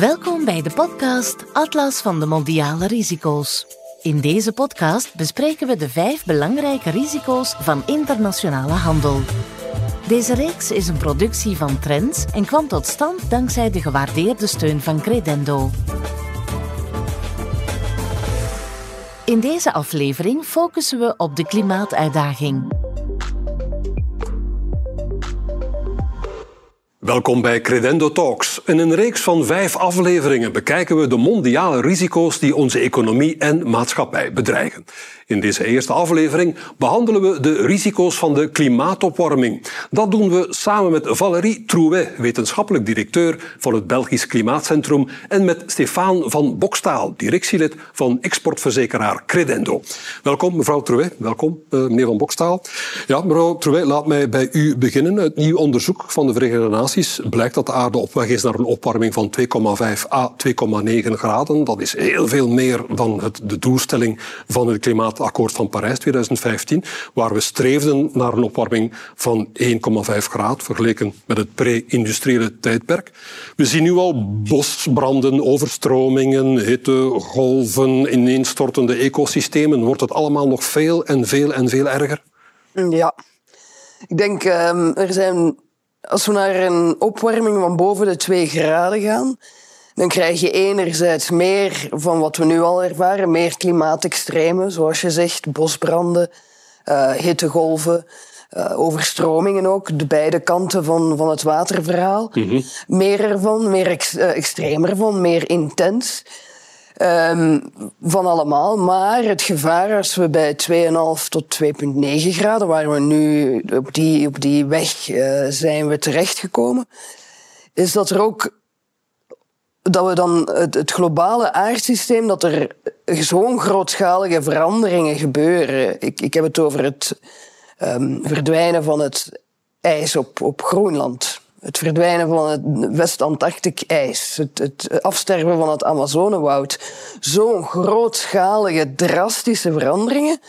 Welkom bij de podcast Atlas van de Mondiale Risico's. In deze podcast bespreken we de vijf belangrijke risico's van internationale handel. Deze reeks is een productie van Trends en kwam tot stand dankzij de gewaardeerde steun van Credendo. In deze aflevering focussen we op de klimaatuitdaging. Welkom bij Credendo Talks. In een reeks van vijf afleveringen bekijken we de mondiale risico's die onze economie en maatschappij bedreigen. In deze eerste aflevering behandelen we de risico's van de klimaatopwarming. Dat doen we samen met Valérie Trouet, wetenschappelijk directeur van het Belgisch Klimaatcentrum, en met Stefaan van Bokstaal, directielid van exportverzekeraar Credendo. Welkom, mevrouw Trouet. Welkom, eh, meneer van Bokstaal. Ja, mevrouw Trouet, laat mij bij u beginnen. Het nieuw onderzoek van de Verenigde Naties blijkt dat de aarde op weg is naar een opwarming van 2,5 à 2,9 graden. Dat is heel veel meer dan het, de doelstelling van het klimaat Akkoord van Parijs 2015, waar we streefden naar een opwarming van 1,5 graden vergeleken met het pre-industriële tijdperk. We zien nu al bosbranden, overstromingen, hittegolven, ineenstortende ecosystemen. Wordt het allemaal nog veel en veel en veel erger? Ja, ik denk um, er zijn, als we naar een opwarming van boven de 2 graden gaan, dan krijg je enerzijds meer van wat we nu al ervaren, meer klimaatextremen, zoals je zegt, bosbranden, uh, hittegolven, uh, overstromingen ook, de beide kanten van, van het waterverhaal. Mm -hmm. Meer ervan, meer ex, uh, extremer van, meer intens. Um, van allemaal. Maar het gevaar als we bij 2,5 tot 2,9 graden, waar we nu op die, op die weg zijn we terechtgekomen, is dat er ook dat we dan het, het, globale aardsysteem, dat er zo'n grootschalige veranderingen gebeuren. Ik, ik heb het over het um, verdwijnen van het ijs op, op Groenland. Het verdwijnen van het West-Antarctic ijs. Het, het, afsterven van het Amazonewoud. Zo'n grootschalige, drastische veranderingen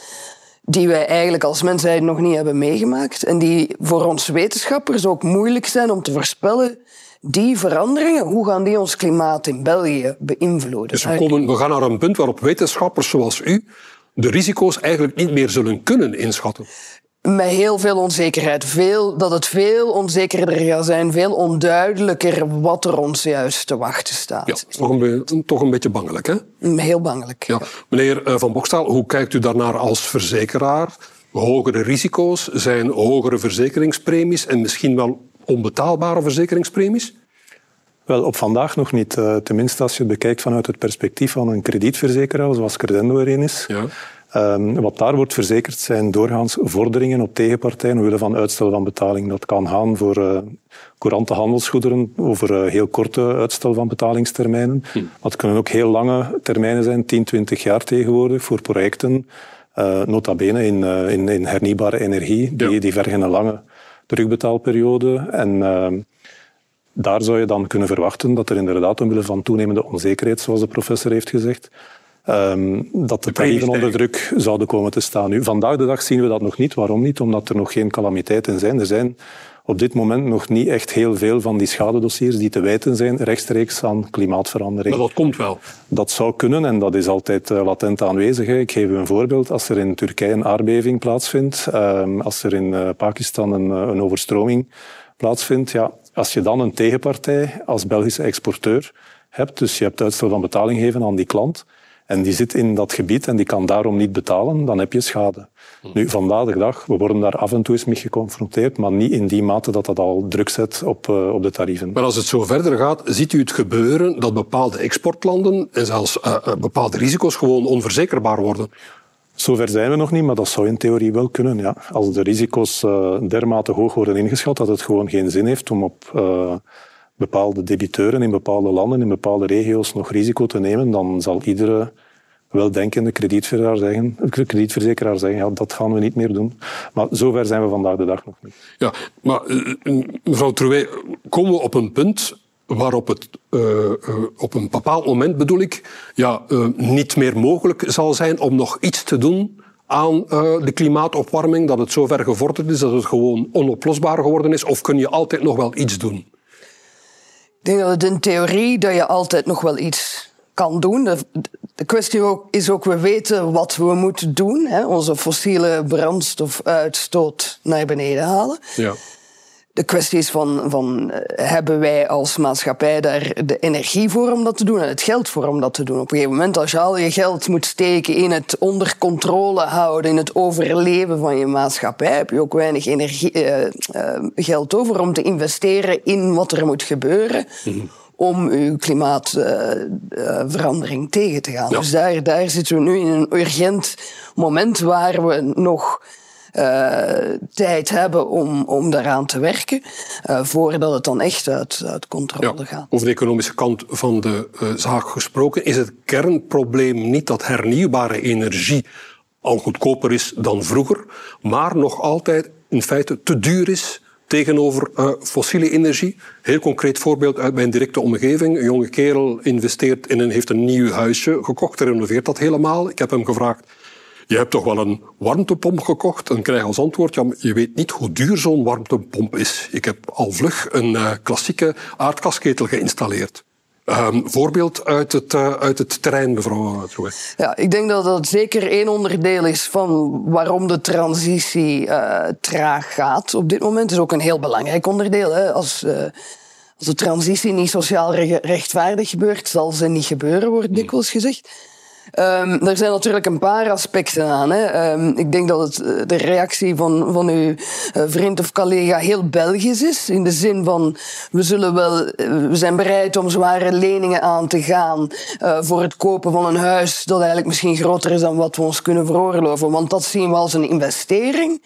die wij eigenlijk als mensheid nog niet hebben meegemaakt. En die voor ons wetenschappers ook moeilijk zijn om te voorspellen die veranderingen, hoe gaan die ons klimaat in België beïnvloeden? Dus we, komen, we gaan naar een punt waarop wetenschappers zoals u de risico's eigenlijk niet meer zullen kunnen inschatten. Met heel veel onzekerheid. Veel, dat het veel onzekerder gaat zijn, veel onduidelijker wat er ons juist te wachten staat. Ja, toch een, toch een beetje bangelijk, hè? Heel bangelijk. Ja. Meneer eh, Van Bokstaal, hoe kijkt u daarnaar als verzekeraar? Hogere risico's zijn hogere verzekeringspremies en misschien wel onbetaalbare verzekeringspremies? Wel, op vandaag nog niet. Uh, tenminste, als je het bekijkt vanuit het perspectief van een kredietverzekeraar, zoals Credendo erin is. Ja. Um, wat daar wordt verzekerd zijn doorgaans vorderingen op tegenpartijen omwille van uitstel van betaling. Dat kan gaan voor uh, courante handelsgoederen, over uh, heel korte uitstel van betalingstermijnen. Hm. Het kunnen ook heel lange termijnen zijn, 10, 20 jaar tegenwoordig, voor projecten. Uh, nota bene in, in, in, hernieuwbare energie, die, ja. die vergen een lange terugbetaalperiode. En uh, daar zou je dan kunnen verwachten dat er inderdaad omwille van toenemende onzekerheid, zoals de professor heeft gezegd, um, dat de tarieven onder druk zouden komen te staan. Nu, vandaag de dag zien we dat nog niet. Waarom niet? Omdat er nog geen calamiteiten zijn. Er zijn op dit moment nog niet echt heel veel van die schadedossiers die te wijten zijn rechtstreeks aan klimaatverandering. Maar dat komt wel. Dat zou kunnen en dat is altijd uh, latent aanwezig. Ik geef u een voorbeeld. Als er in Turkije een aardbeving plaatsvindt, uh, als er in uh, Pakistan een, een overstroming plaatsvindt, ja, als je dan een tegenpartij als Belgische exporteur hebt, dus je hebt uitstel van betaling geven aan die klant, en die zit in dat gebied en die kan daarom niet betalen, dan heb je schade. Nu, vandaag de dag, we worden daar af en toe eens mee geconfronteerd, maar niet in die mate dat dat al druk zet op, uh, op de tarieven. Maar als het zo verder gaat, ziet u het gebeuren dat bepaalde exportlanden en zelfs uh, uh, bepaalde risico's gewoon onverzekerbaar worden? Zover zijn we nog niet, maar dat zou in theorie wel kunnen. Ja. Als de risico's uh, dermate hoog worden ingeschat dat het gewoon geen zin heeft om op bepaalde debiteuren in bepaalde landen, in bepaalde regio's nog risico te nemen, dan zal iedere weldenkende kredietverzekeraar zeggen, kredietverzekeraar zeggen ja, dat gaan we niet meer doen. Maar zover zijn we vandaag de dag nog niet. Ja, maar uh, mevrouw Trouwé, komen we op een punt waarop het uh, uh, op een bepaald moment, bedoel ik, ja, niet meer mogelijk zal zijn om nog iets te doen aan de klimaatopwarming, dat het zo ver gevorderd is dat het gewoon onoplosbaar geworden is, of kun je altijd nog wel iets doen? Denk dat het in theorie dat je altijd nog wel iets kan doen. De, de kwestie ook, is ook, we weten wat we moeten doen. Hè? Onze fossiele brandstofuitstoot naar beneden halen. Ja. De kwestie is van, van eh, hebben wij als maatschappij daar de energie voor om dat te doen en het geld voor om dat te doen. Op een gegeven moment, als je al je geld moet steken in het onder controle houden, in het overleven van je maatschappij, heb je ook weinig energie, uh, uh, geld over om te investeren in wat er moet gebeuren. Mm om uw klimaatverandering tegen te gaan. Ja. Dus daar, daar zitten we nu in een urgent moment waar we nog tijd hebben om, om daaraan te werken, uh, voordat het dan echt uit, uit controle ja, gaat. Over de economische kant van de uh, zaak gesproken, is het kernprobleem niet dat hernieuwbare energie al goedkoper is dan vroeger, maar nog altijd in feite te duur is tegenover uh, fossiele energie. Heel concreet voorbeeld uit mijn directe omgeving. Een jonge kerel investeert in een, heeft een nieuw huisje gekocht, renoveert dat helemaal. Ik heb hem gevraagd, je hebt toch wel een warmtepomp gekocht? En krijg als antwoord, ja, je weet niet hoe duur zo'n warmtepomp is. Ik heb al vlug een uh, klassieke aardgasketel geïnstalleerd. Um, voorbeeld uit het, uh, uit het terrein, mevrouw. Ja, ik denk dat dat zeker één onderdeel is van waarom de transitie uh, traag gaat op dit moment. Is ook een heel belangrijk onderdeel. Hè. Als, uh, als de transitie niet sociaal rechtvaardig gebeurt, zal ze niet gebeuren, wordt dikwijls gezegd. Um, er zijn natuurlijk een paar aspecten aan. Hè. Um, ik denk dat het, eh, de reactie van, van uw uh, vriend of collega heel Belgisch is. In de zin van, we, zullen wel, uh, we zijn bereid om zware leningen aan te gaan voor het kopen van een huis dat eigenlijk misschien groter is dan wat we ons kunnen veroorloven. Want dat zien we als een investering.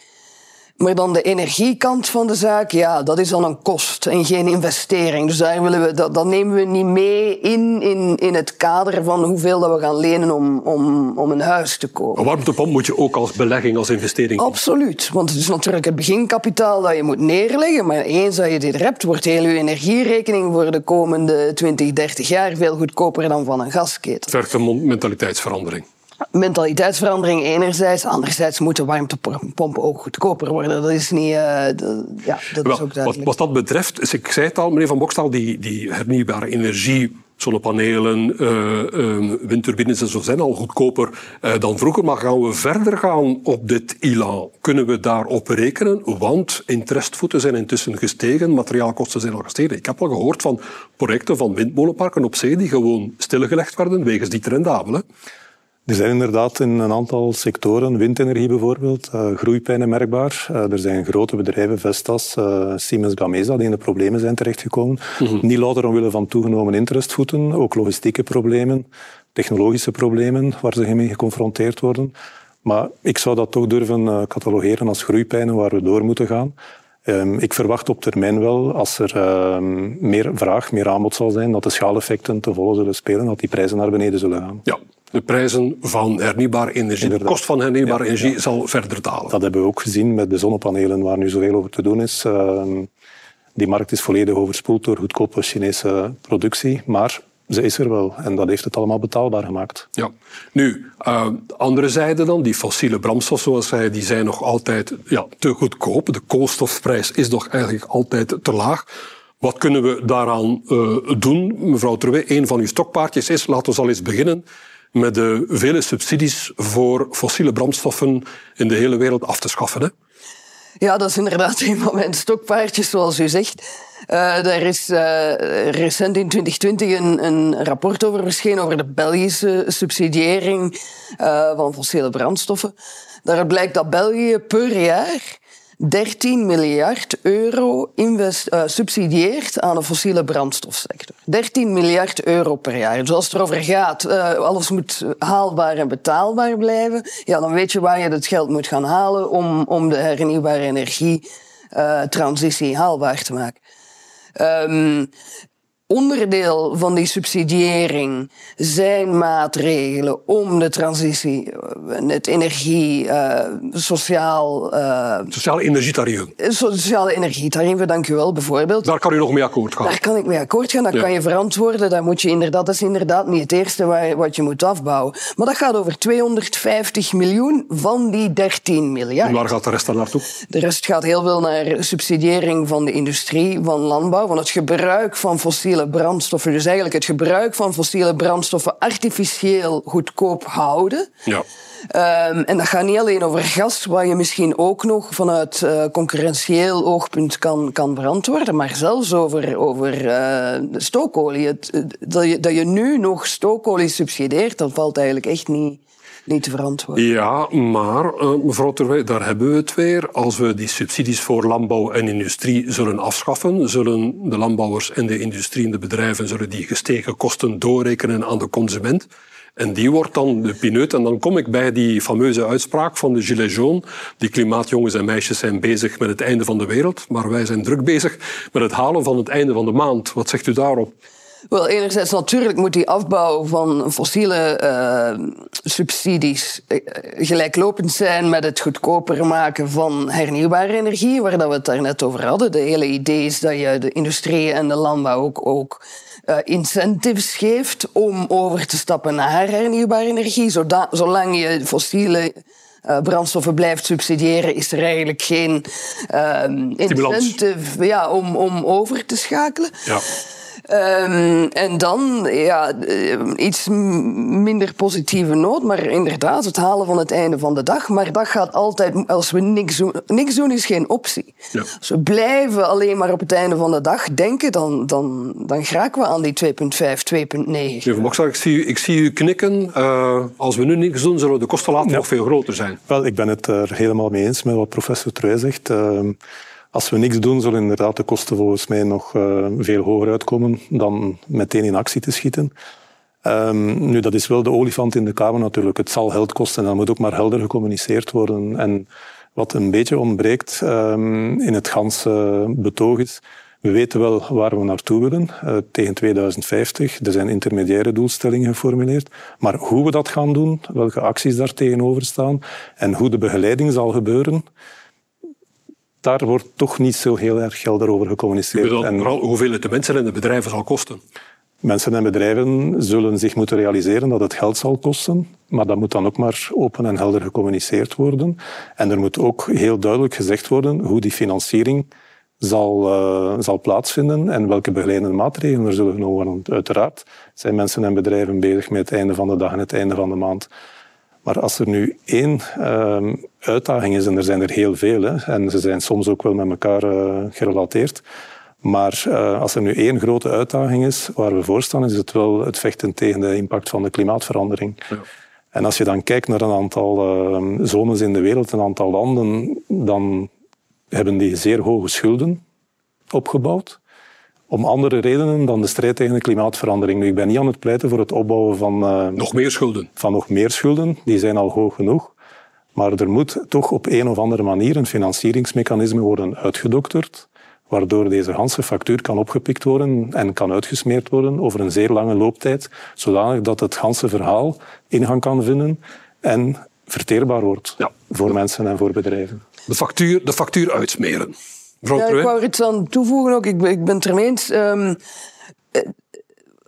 Maar dan de energiekant van de zaak, ja, dat is dan een kost en geen investering. Dus daar willen we, dat, dat nemen we niet mee in, in, in het kader van hoeveel dat we gaan lenen om, om, om een huis te kopen. Een warmtepomp moet je ook als belegging, als investering Absoluut, want het is natuurlijk het beginkapitaal dat je moet neerleggen. Maar eens dat je dit hebt, wordt heel je energierekening voor de komende 20, 30 jaar veel goedkoper dan van een gasketel. Het vergt een mentaliteitsverandering mentaliteitsverandering enerzijds. Anderzijds moeten warmtepompen ook goedkoper worden. Dat is niet... Uh, dat, ja, dat Wel, is ook duidelijk. Wat, wat, dat betreft, dus ik zei het al, meneer Van Bokstal, die, die hernieuwbare energie, zonnepanelen, uh, uh, windturbines en zo zijn al goedkoper uh, dan vroeger. Maar gaan we verder gaan op dit ILA? Kunnen we daarop rekenen? Want interestvoeten zijn intussen gestegen, materiaalkosten zijn al gestegen. Ik heb al gehoord van projecten van windmolenparken op zee die gewoon stilgelegd werden wegens die rendabelen. Er zijn inderdaad in een aantal sectoren, windenergie bijvoorbeeld, uh, groeipijnen merkbaar. Uh, er zijn grote bedrijven, Vestas, uh, Siemens Gamesa, die in de problemen zijn terechtgekomen. Mm -hmm. Niet louter omwille van toegenomen interestvoeten, ook logistieke problemen, technologische problemen waar ze mee geconfronteerd worden. Maar ik zou dat toch durven catalogeren als groeipijnen waar we door moeten gaan. Um, ik verwacht op termijn wel, als er um, meer vraag, meer aanbod zal zijn, dat de schaaleffecten te volle zullen spelen, dat die prijzen naar beneden zullen gaan. Ja, de prijzen van hernieuwbare energie, Inderdaad. de kost van hernieuwbare ja, energie ja. zal verder dalen. Dat hebben we ook gezien met de zonnepanelen, waar nu zoveel over te doen is. Uh, die markt is volledig overspoeld door goedkope Chinese productie, maar ze is er wel en dat heeft het allemaal betaalbaar gemaakt. Ja. Nu, uh, andere zijde dan, die fossiele brandstof, zoals zij, die zijn nog altijd ja, te goedkoop. De koolstofprijs is toch eigenlijk altijd te laag. Wat kunnen we daaraan uh, doen? Mevrouw Trouwé, een van uw stokpaardjes is, laten we al eens beginnen met de vele subsidies voor fossiele brandstoffen in de hele wereld af te schaffen. Hè? Ja, dat is inderdaad een van mijn stokpaardjes, zoals u zegt. Uh, daar is uh, recent in 2020 een, een, rapport over verschenen over de Belgische subsidiëring uh, van fossiele brandstoffen. Daaruit blijkt dat België per jaar 13 miljard euro uh, subsidieert aan de fossiele brandstofsector. 13 miljard euro per jaar. Dus als het erover gaat, uh, alles moet haalbaar en betaalbaar blijven, ja, dan weet je waar je het geld moet gaan halen om, om de hernieuwbare energie uh, transitie haalbaar te maken. Um, onderdeel van die subsidiëring zijn maatregelen om de transitie, het energie, uh, sociaal... Uh, sociale energietarieven. Sociale energietarieven, dank u wel, bijvoorbeeld. Daar kan u nog mee akkoord gaan. Daar kan ik mee akkoord gaan, dat ja. kan je verantwoorden. Dat, moet je inderdaad, dat is inderdaad niet het eerste waar, wat je moet afbouwen. Maar dat gaat over 250 miljoen van die 13 miljard. En waar gaat de rest dan naartoe? De rest gaat heel veel naar subsidiëring van de industrie, van landbouw, van het gebruik van fossiele fossiele brandstoffen, dus eigenlijk het gebruik van fossiele brandstoffen artificieel goedkoop houden. Ja. Um, en dat gaat niet alleen over gas, waar je misschien ook nog vanuit uh, concurrentieel oogpunt kan, kan verantwoorden, maar zelfs over, over uh, stookolie. Het, dat, je, dat je nu nog stookolie subsidieert, dat valt eigenlijk echt niet, niet. Ja, maar uh, mevrouw Terwij, daar hebben we het weer. Als we die subsidies voor landbouw en industrie zullen afschaffen, zullen de landbouwers en de industrie en de bedrijven zullen die gestegen kosten doorrekenen aan de consument. En die wordt dan de pineut. En dan kom ik bij die fameuze uitspraak van de Gilets jaunes. Die klimaatjongens en meisjes zijn bezig met het einde van de wereld. Maar wij zijn druk bezig met het halen van het einde van de maand. Wat zegt u daarop? Wel, enerzijds natuurlijk moet die afbouw van fossiele uh, subsidies uh, gelijklopend zijn met het goedkoper maken van hernieuwbare energie, waar dat we het daar net over hadden. De hele idee is dat je de industrie en de landbouw ook, ook uh, incentives geeft om over te stappen naar hernieuwbare energie. Zolang je fossiele uh, brandstoffen blijft subsidiëren, is er eigenlijk geen uh, incentive ja, om, om over te schakelen. Ja. Um, en dan ja, iets minder positieve noot, maar inderdaad het halen van het einde van de dag. Maar dat gaat altijd, als we niks doen, niks doen is geen optie. Ja. Als we blijven alleen maar op het einde van de dag denken, dan, dan, dan geraken we aan die 2,5, 2,9. ik zie, ik zie u knikken. Uh, als we nu niks doen, zullen de kosten later ja. nog veel groter zijn. Wel, ik ben het er helemaal mee eens met wat professor Truij zegt. Uh, als we niks doen, zullen inderdaad de kosten volgens mij nog uh, veel hoger uitkomen dan meteen in actie te schieten. Um, nu, dat is wel de olifant in de kamer natuurlijk. Het zal geld kosten en dat moet ook maar helder gecommuniceerd worden. En wat een beetje ontbreekt um, in het ganse betoog is, we weten wel waar we naartoe willen uh, tegen 2050. Er zijn intermediaire doelstellingen geformuleerd. Maar hoe we dat gaan doen, welke acties daar tegenover staan en hoe de begeleiding zal gebeuren, daar wordt toch niet zo heel erg helder over gecommuniceerd. en vooral hoeveel het de mensen en de bedrijven zal kosten? Mensen en bedrijven zullen zich moeten realiseren dat het geld zal kosten, maar dat moet dan ook maar open en helder gecommuniceerd worden. En er moet ook heel duidelijk gezegd worden hoe die financiering zal, uh, zal plaatsvinden en welke begeleidende maatregelen er zullen genomen worden. Uiteraard zijn mensen en bedrijven bezig met het einde van de dag en het einde van de maand. Maar als er nu één uh, uitdaging is, en er zijn er heel veel, hè, en ze zijn soms ook wel met elkaar uh, gerelateerd, maar uh, als er nu één grote uitdaging is waar we voor staan, is het wel het vechten tegen de impact van de klimaatverandering. Ja. En als je dan kijkt naar een aantal uh, zones in de wereld, een aantal landen, dan hebben die zeer hoge schulden opgebouwd om andere redenen dan de strijd tegen de klimaatverandering. Nu, ik ben niet aan het pleiten voor het opbouwen van... Uh, nog meer schulden. Van nog meer schulden. Die zijn al hoog genoeg. Maar er moet toch op een of andere manier een financieringsmechanisme worden uitgedokterd, waardoor deze ganse factuur kan opgepikt worden en kan uitgesmeerd worden over een zeer lange looptijd, zodanig dat het ganse verhaal ingang kan vinden en verteerbaar wordt ja. voor mensen en voor bedrijven. De factuur, de factuur uitsmeren. Ja, ik wou er iets aan toevoegen ook. Ik, ik ben het ermee eens. Um,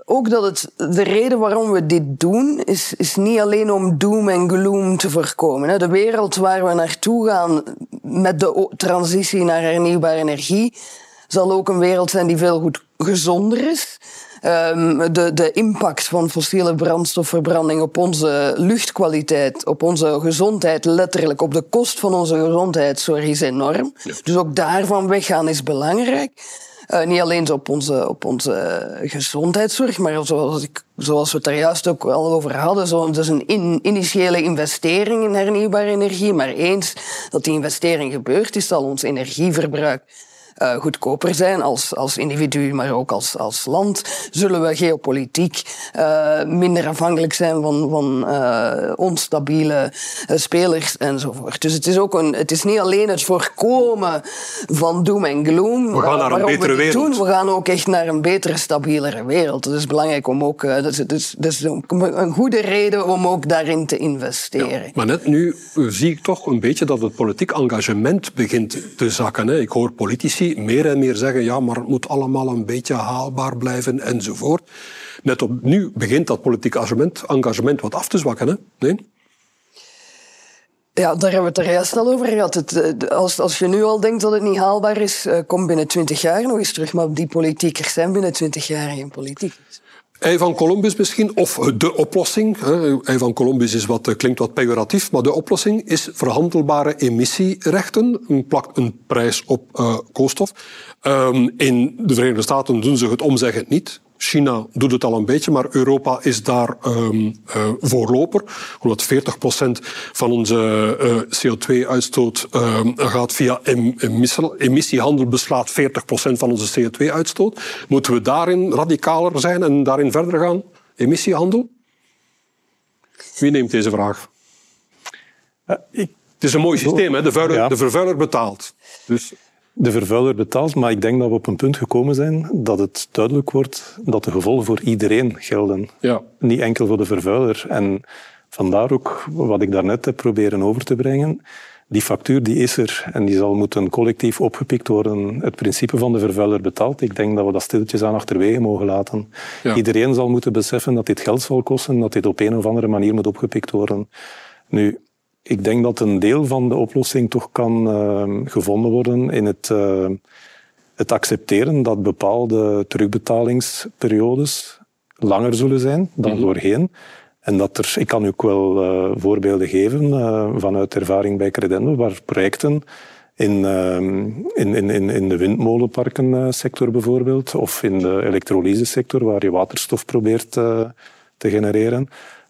ook dat het, de reden waarom we dit doen, is, is niet alleen om doom en gloom te voorkomen. De wereld waar we naartoe gaan met de transitie naar hernieuwbare energie, zal ook een wereld zijn die veel goed gezonder is. Um, de, de impact van fossiele brandstofverbranding op onze luchtkwaliteit, op onze gezondheid, letterlijk op de kost van onze gezondheid, sorry, is enorm. Dus ook daarvan weggaan is belangrijk. Uh, niet alleen op onze, op onze gezondheidszorg, maar zoals, ik, zoals we het daar juist ook al over hadden, zo, dus een in, initiële investering in hernieuwbare energie. Maar eens dat die investering gebeurt, is, zal ons energieverbruik uh, goedkoper zijn als, als individu, maar ook als, als land. Zullen we geopolitiek uh, minder afhankelijk zijn van, van uh, onstabiele spelers enzovoort. Dus het is, ook een, het is niet alleen het voorkomen van doom en gloom. We gaan naar een betere we wereld. Doen. We gaan ook echt naar een betere, stabielere wereld. Dat is belangrijk om ook, dat is, dat is, dat is een goede reden om ook daarin te investeren. Ja, maar net nu zie ik toch een beetje dat het politiek engagement begint te zakken. Hè. Ik hoor politici meer en meer zeggen, ja, maar het moet allemaal een beetje haalbaar blijven enzovoort. Net opnieuw begint dat politiek engagement, engagement wat af te zwakken. Hè? Nee? Ja, daar hebben we het er juist al over gehad. Het, als, als je nu al denkt dat het niet haalbaar is, kom binnen twintig jaar nog eens terug. Maar die politiekers zijn binnen twintig jaar geen politiekers. Ei van Columbus misschien, of de oplossing. Ei van Columbus is wat, klinkt wat pejoratief, maar de oplossing is verhandelbare emissierechten. Men plakt een prijs op uh, koolstof. Um, in de Verenigde Staten doen ze het omzeggend niet. China doet het al een beetje, maar Europa is daar um, uh, voorloper. Omdat 40% van onze uh, CO2-uitstoot uh, gaat via em emissiehandel, beslaat 40% van onze CO2-uitstoot. Moeten we daarin radicaler zijn en daarin verder gaan? Emissiehandel? Wie neemt deze vraag? Ik... Het is een mooi systeem, hè? De, vuiler, ja. de vervuiler betaalt. Dus de vervuiler betaalt, maar ik denk dat we op een punt gekomen zijn dat het duidelijk wordt dat de gevolgen voor iedereen gelden. Ja. Niet enkel voor de vervuiler. En vandaar ook wat ik daarnet heb proberen over te brengen. Die factuur die is er en die zal moeten collectief opgepikt worden. Het principe van de vervuiler betaalt. Ik denk dat we dat stilletjes aan achterwege mogen laten. Ja. Iedereen zal moeten beseffen dat dit geld zal kosten, dat dit op een of andere manier moet opgepikt worden. Nu, ik denk dat een deel van de oplossing toch kan uh, gevonden worden in het, uh, het accepteren dat bepaalde terugbetalingsperiodes langer zullen zijn dan mm voorheen. En dat er, ik kan u ook wel uh, voorbeelden geven vanuit ervaring bij Credendo, waar projecten in, in, in, in de windmolenparkensector bijvoorbeeld, of in de elektrolysesector, waar je waterstof probeert te genereren,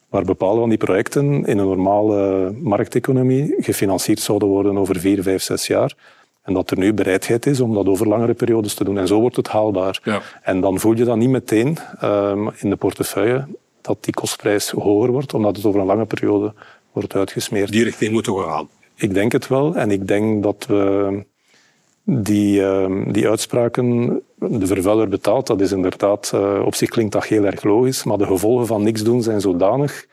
waar bepaalde van die projecten in een normale markteconomie gefinancierd zouden worden over vier, vijf, zes jaar. En dat er nu bereidheid is om dat over langere periodes te doen. En zo wordt het haalbaar. Ja. En dan voel je dan niet meteen um, in de portefeuille dat die kostprijs hoger wordt, omdat het over een lange periode wordt uitgesmeerd. Die richting moeten we gaan. Ik denk het wel. En ik denk dat we die, uh, die uitspraken, de vervuiler betaalt, dat is inderdaad, uh, op zich klinkt dat heel erg logisch, maar de gevolgen van niks doen zijn zodanig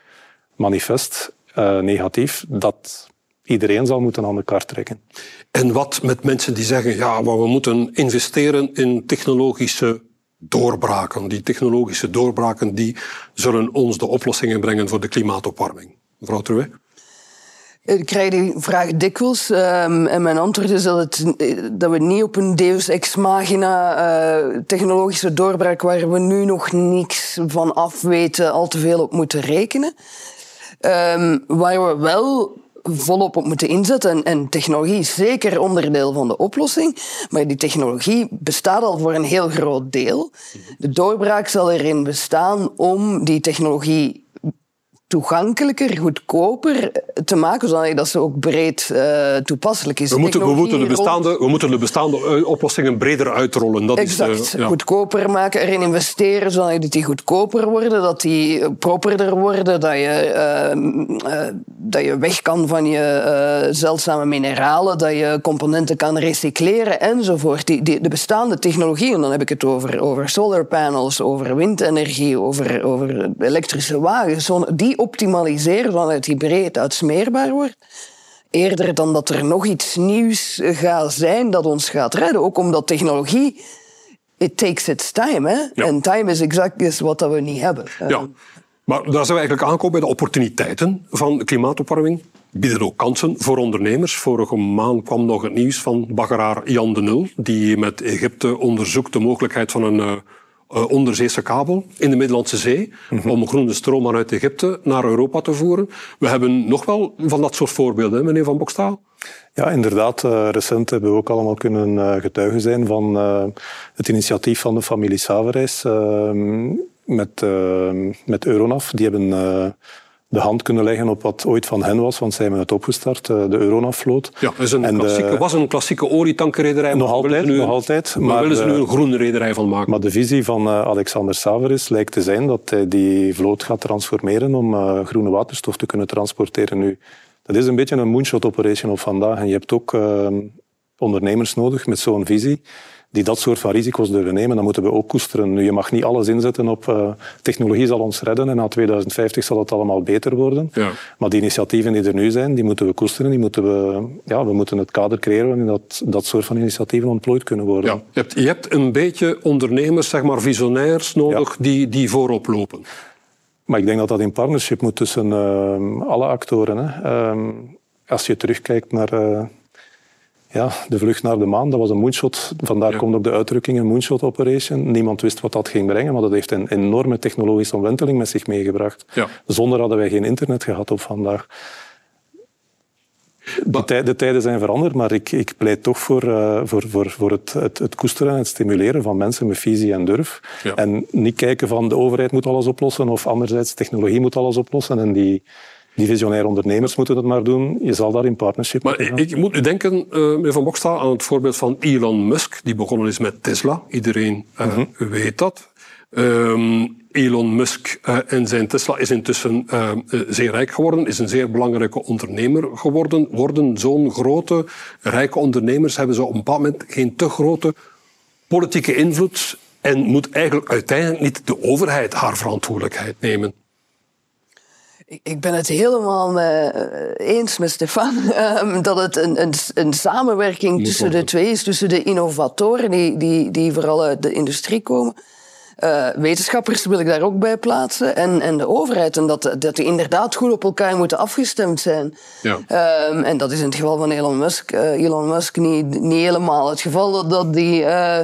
manifest uh, negatief dat iedereen zal moeten aan de kaart trekken. En wat met mensen die zeggen, ja, maar we moeten investeren in technologische doorbraken. Die technologische doorbraken die zullen ons de oplossingen brengen voor de klimaatopwarming. Mevrouw Trouwet? Ik krijg die vraag dikwijls. Um, en mijn antwoord is dat, het, dat we niet op een deus ex machina uh, technologische doorbraak waar we nu nog niks van af weten al te veel op moeten rekenen. Um, waar we wel volop op moeten inzetten. En, en, technologie is zeker onderdeel van de oplossing. Maar die technologie bestaat al voor een heel groot deel. De doorbraak zal erin bestaan om die technologie toegankelijker, goedkoper te maken, zodat dat ze ook breed uh, toepasselijk is. We moeten, we, moeten de bestaande, we moeten de bestaande eh, oplossingen breder uitrollen. Dat exact. Is, uh, ja. Goedkoper maken, erin investeren, zodat die goedkoper worden, dat die properder worden, dat je, uh, dat je weg kan van je zeldzame mineralen, dat je componenten kan recycleren enzovoort. Die, die, de bestaande technologieën, dan heb ik het over, over solar panels, over windenergie, over, over elektrische wagens, die optimaliseren vanuit die breed uitsmeerbaar wordt. Eerder dan dat er nog iets nieuws gaat zijn dat ons gaat redden. Ook omdat technologie, it takes its time. Hè? En time is exact wat we niet hebben. Ja. Maar daar zijn we eigenlijk aangekomen bij de opportuniteiten van klimaatopwarming. Bieden ook kansen voor ondernemers. Vorige maand kwam nog het nieuws van baggeraar Jan de Nul, die met Egypte onderzoekt de mogelijkheid van een eh, uh, onderzeese kabel in de Middellandse Zee mhm. om groene stroom vanuit Egypte naar Europa te voeren. We hebben nog wel van dat soort voorbeelden, meneer Van Bokstaal. Ja, inderdaad. Uh, recent hebben we ook allemaal kunnen uh, getuigen zijn van het initiatief van de familie Saverijs met, met Euronaf. Die hebben de hand kunnen leggen op wat ooit van hen was, want zij hebben het opgestart, eh, de Euronaf-vloot. Ja, is een klassieke, was een klassieke olietankerrederij. Nog altijd, nu, nog altijd. Maar, maar willen ze nu een groene rederij van maken. Maar de visie van uh, Alexander Saveris lijkt te zijn dat hij die vloot gaat transformeren om uh, groene waterstof te kunnen transporteren nu. Dat is een beetje een moonshot operation op vandaag. En je hebt ook ondernemers nodig met zo'n visie die dat soort van risico's durven nemen, dan moeten we ook koesteren. Nu, je mag niet alles inzetten op uh, technologie zal ons redden en na 2050 zal het allemaal beter worden. Ja. Maar die initiatieven die er nu zijn, die moeten we koesteren. Die moeten we, ja, we moeten het kader creëren waarin dat, dat soort van initiatieven ontplooid kunnen worden. Ja. Je, hebt, je hebt een beetje ondernemers, zeg maar visionairs nodig, die, die voorop lopen. Maar ik denk dat dat in partnership moet tussen uh, alle actoren. Hè. Uh, als je terugkijkt naar uh, ja, de vlucht naar de maan, dat was een moonshot. Vandaar komt ook de uitdrukking een moonshot operation. Niemand wist wat dat ging brengen, maar dat heeft een enorme technologische omwenteling met zich meegebracht. Ja. Zonder hadden wij geen internet gehad op vandaag. De, de, tijden zijn veranderd, maar ik, ik pleit toch voor, uh, voor, voor, voor het, het, het, koesteren en het stimuleren van mensen met visie en durf. En niet kijken van de overheid moet alles oplossen of anderzijds technologie moet alles oplossen en die, die visionaire ondernemers moeten het maar doen. Je zal daar in partnership Maar ik, ik, moet nu denken, uh, meneer Van Bokstel, aan het voorbeeld van Elon Musk, die begonnen is met Tesla. Iedereen uh, mm -hmm. weet dat. Um, Elon Musk uh, en zijn Tesla is intussen uh, zeer rijk geworden, is een zeer belangrijke ondernemer geworden. Worden zo'n grote, rijke ondernemers, hebben ze op een bepaald moment geen te grote politieke invloed en moet eigenlijk uiteindelijk niet de overheid haar verantwoordelijkheid nemen. Ik ben het helemaal eens met Stefan um, dat het een, een, een samenwerking tussen de twee is, tussen de innovatoren die, die, die vooral uit de industrie komen uh, wetenschappers wil ik daar ook bij plaatsen. En, en de overheid. En dat, dat die inderdaad goed op elkaar moeten afgestemd zijn. Ja. Um, en dat is in het geval van Elon Musk, uh, Elon Musk niet, niet helemaal het geval. Dat, dat die, uh,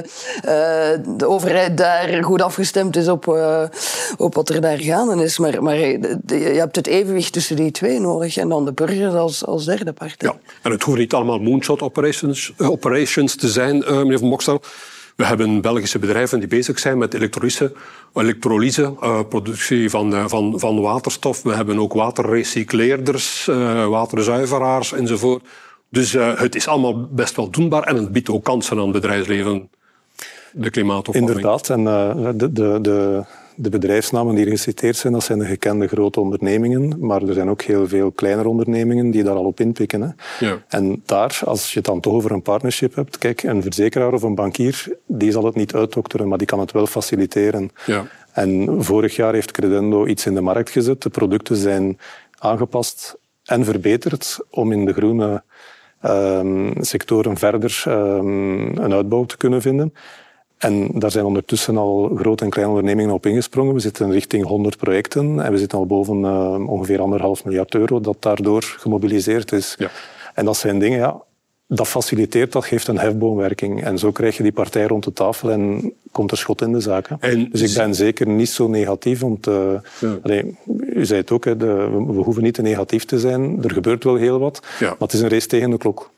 de overheid daar goed afgestemd is op, op wat er daar gaande is. Maar, maar je hebt het evenwicht tussen die twee nodig. En dan de burger als, als derde partij. Ja. En het hoeft niet allemaal moonshot operations, operations te zijn, meneer Van Mokstel. We hebben Belgische bedrijven die bezig zijn met elektrolyse, elektrolyse uh, productie van, uh, van, van waterstof. We hebben ook waterrecycleerders, uh, waterzuiveraars enzovoort. Dus het is allemaal best wel doenbaar en het biedt ook kansen aan het bedrijfsleven, de klimaatopwarming. Inderdaad, en de, de, de de bedrijfsnamen die er geciteerd zijn, dat zijn de gekende grote ondernemingen. Maar er zijn ook heel veel kleinere ondernemingen die daar al op inpikken. Hè. Ja. En daar, als je het dan toch over een partnership hebt, kijk, een verzekeraar of een bankier, die zal het niet uitdokteren, maar die kan het wel faciliteren. Ja. En vorig jaar heeft Credendo iets in de markt gezet. De producten zijn aangepast en verbeterd om in de groene um, sectoren verder um, een uitbouw te kunnen vinden. En daar zijn ondertussen al grote en kleine ondernemingen op ingesprongen. We zitten richting 100 projecten en we zitten al boven uh, ongeveer anderhalf miljard euro dat daardoor gemobiliseerd is. Ja. En dat zijn dingen, ja, dat faciliteert, dat geeft een hefboomwerking. En zo krijg je die partij rond de tafel en komt er schot in de zaak. En dus ik ben zeker niet zo negatief. te. ja. u zei het ook, hè, de, we hoeven niet te negatief te zijn. Er gebeurt wel heel wat, ja. maar het is een race tegen de klok.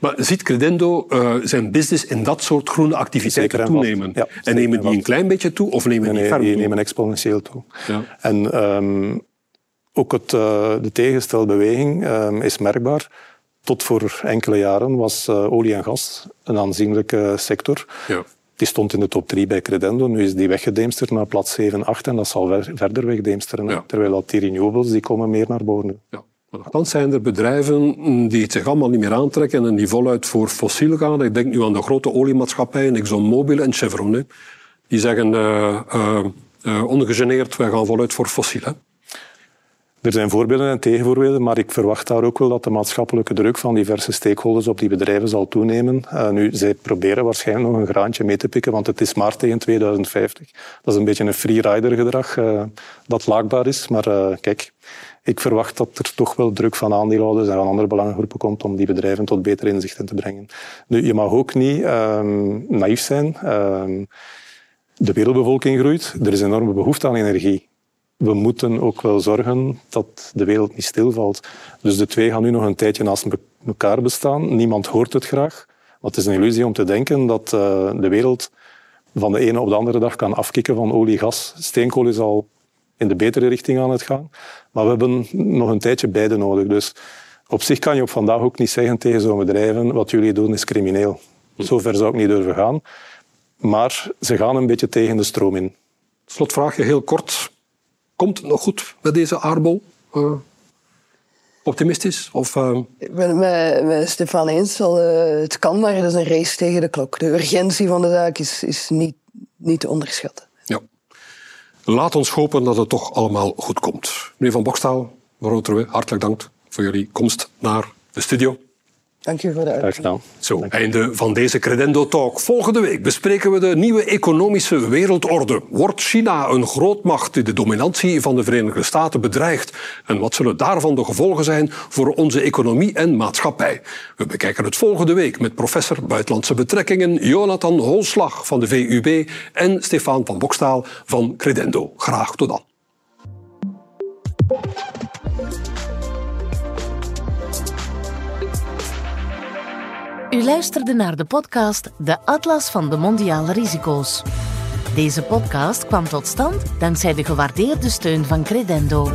Maar ziet Credendo uh, zijn business in dat soort groene activiteiten toenemen? Ja, en nemen die een klein beetje toe of nemen nee, die nee, die nemen exponentieel toe. Ja. En um, ook het, uh, de tegenstelde beweging um, is merkbaar. Tot voor enkele jaren was uh, olie en gas een aanzienlijke sector. Ja. Die stond in de top 3 bij Credendo. Nu is die weggedemsterd naar plaats 7, 8 en dat zal ver, verder wegdeemsteren. Ja. Terwijl dat die renewables die komen meer naar boven. Maar nogthans zijn er bedrijven die het zich allemaal niet meer aantrekken en die voluit voor fossiel gaan. Ik denk nu aan de grote oliemaatschappijen, ExxonMobil en Chevron. Die zeggen uh, uh, uh, ongegeneerd, wij gaan voluit voor fossiel. Hè. Er zijn voorbeelden en tegenvoorbeelden, maar ik verwacht daar ook wel dat de maatschappelijke druk van diverse stakeholders op die bedrijven zal toenemen. Nu, zij proberen waarschijnlijk nog een graantje mee te pikken, want het is maar tegen 2050. Dat is een beetje een freerider gedrag uh, dat laakbaar is. Maar kijk, ik verwacht dat er toch wel druk van aandeelhouders en van andere belangengroepen komt om die bedrijven tot betere inzichten te brengen. Nu, je mag ook niet um, naïef zijn. Um, de wereldbevolking groeit, er is enorme behoefte aan energie. We moeten ook wel zorgen dat de wereld niet stilvalt. Dus de twee gaan nu nog een tijdje naast elkaar bestaan. Niemand hoort het graag. Want het is een illusie om te denken dat uh, de wereld van de ene op de andere dag kan afkicken van olie, gas. Steenkool is al in de betere richting aan het gaan. Maar we hebben nog een tijdje beide nodig. Dus op zich kan je op vandaag ook niet zeggen tegen zo'n bedrijven wat jullie doen is crimineel. Zover zou ik niet durven gaan. Maar ze gaan een beetje tegen de stroom in. Slotvraagje heel kort. Komt het nog goed met deze aardbol? Uh, optimistisch? Of, uh... Ik ben het met, met Stefan eens. Wel, uh, het kan, maar het is een race tegen de klok. De urgentie van de zaak is, is niet, niet te onderschatten. Laat ons hopen dat het toch allemaal goed komt. Meneer Van Bokstaal, mevrouw Terwe, hartelijk dank voor jullie komst naar de studio. Dank je voor de uitnodiging. Zo, einde van deze Credendo Talk. Volgende week bespreken we de nieuwe economische wereldorde. Wordt China een grootmacht die de dominantie van de Verenigde Staten bedreigt? En wat zullen daarvan de gevolgen zijn voor onze economie en maatschappij? We bekijken het volgende week met professor Buitenlandse Betrekkingen Jonathan Holslag van de VUB en Stefan van Bokstaal van Credendo. Graag tot dan. U luisterde naar de podcast De Atlas van de Mondiale Risico's. Deze podcast kwam tot stand dankzij de gewaardeerde steun van Credendo.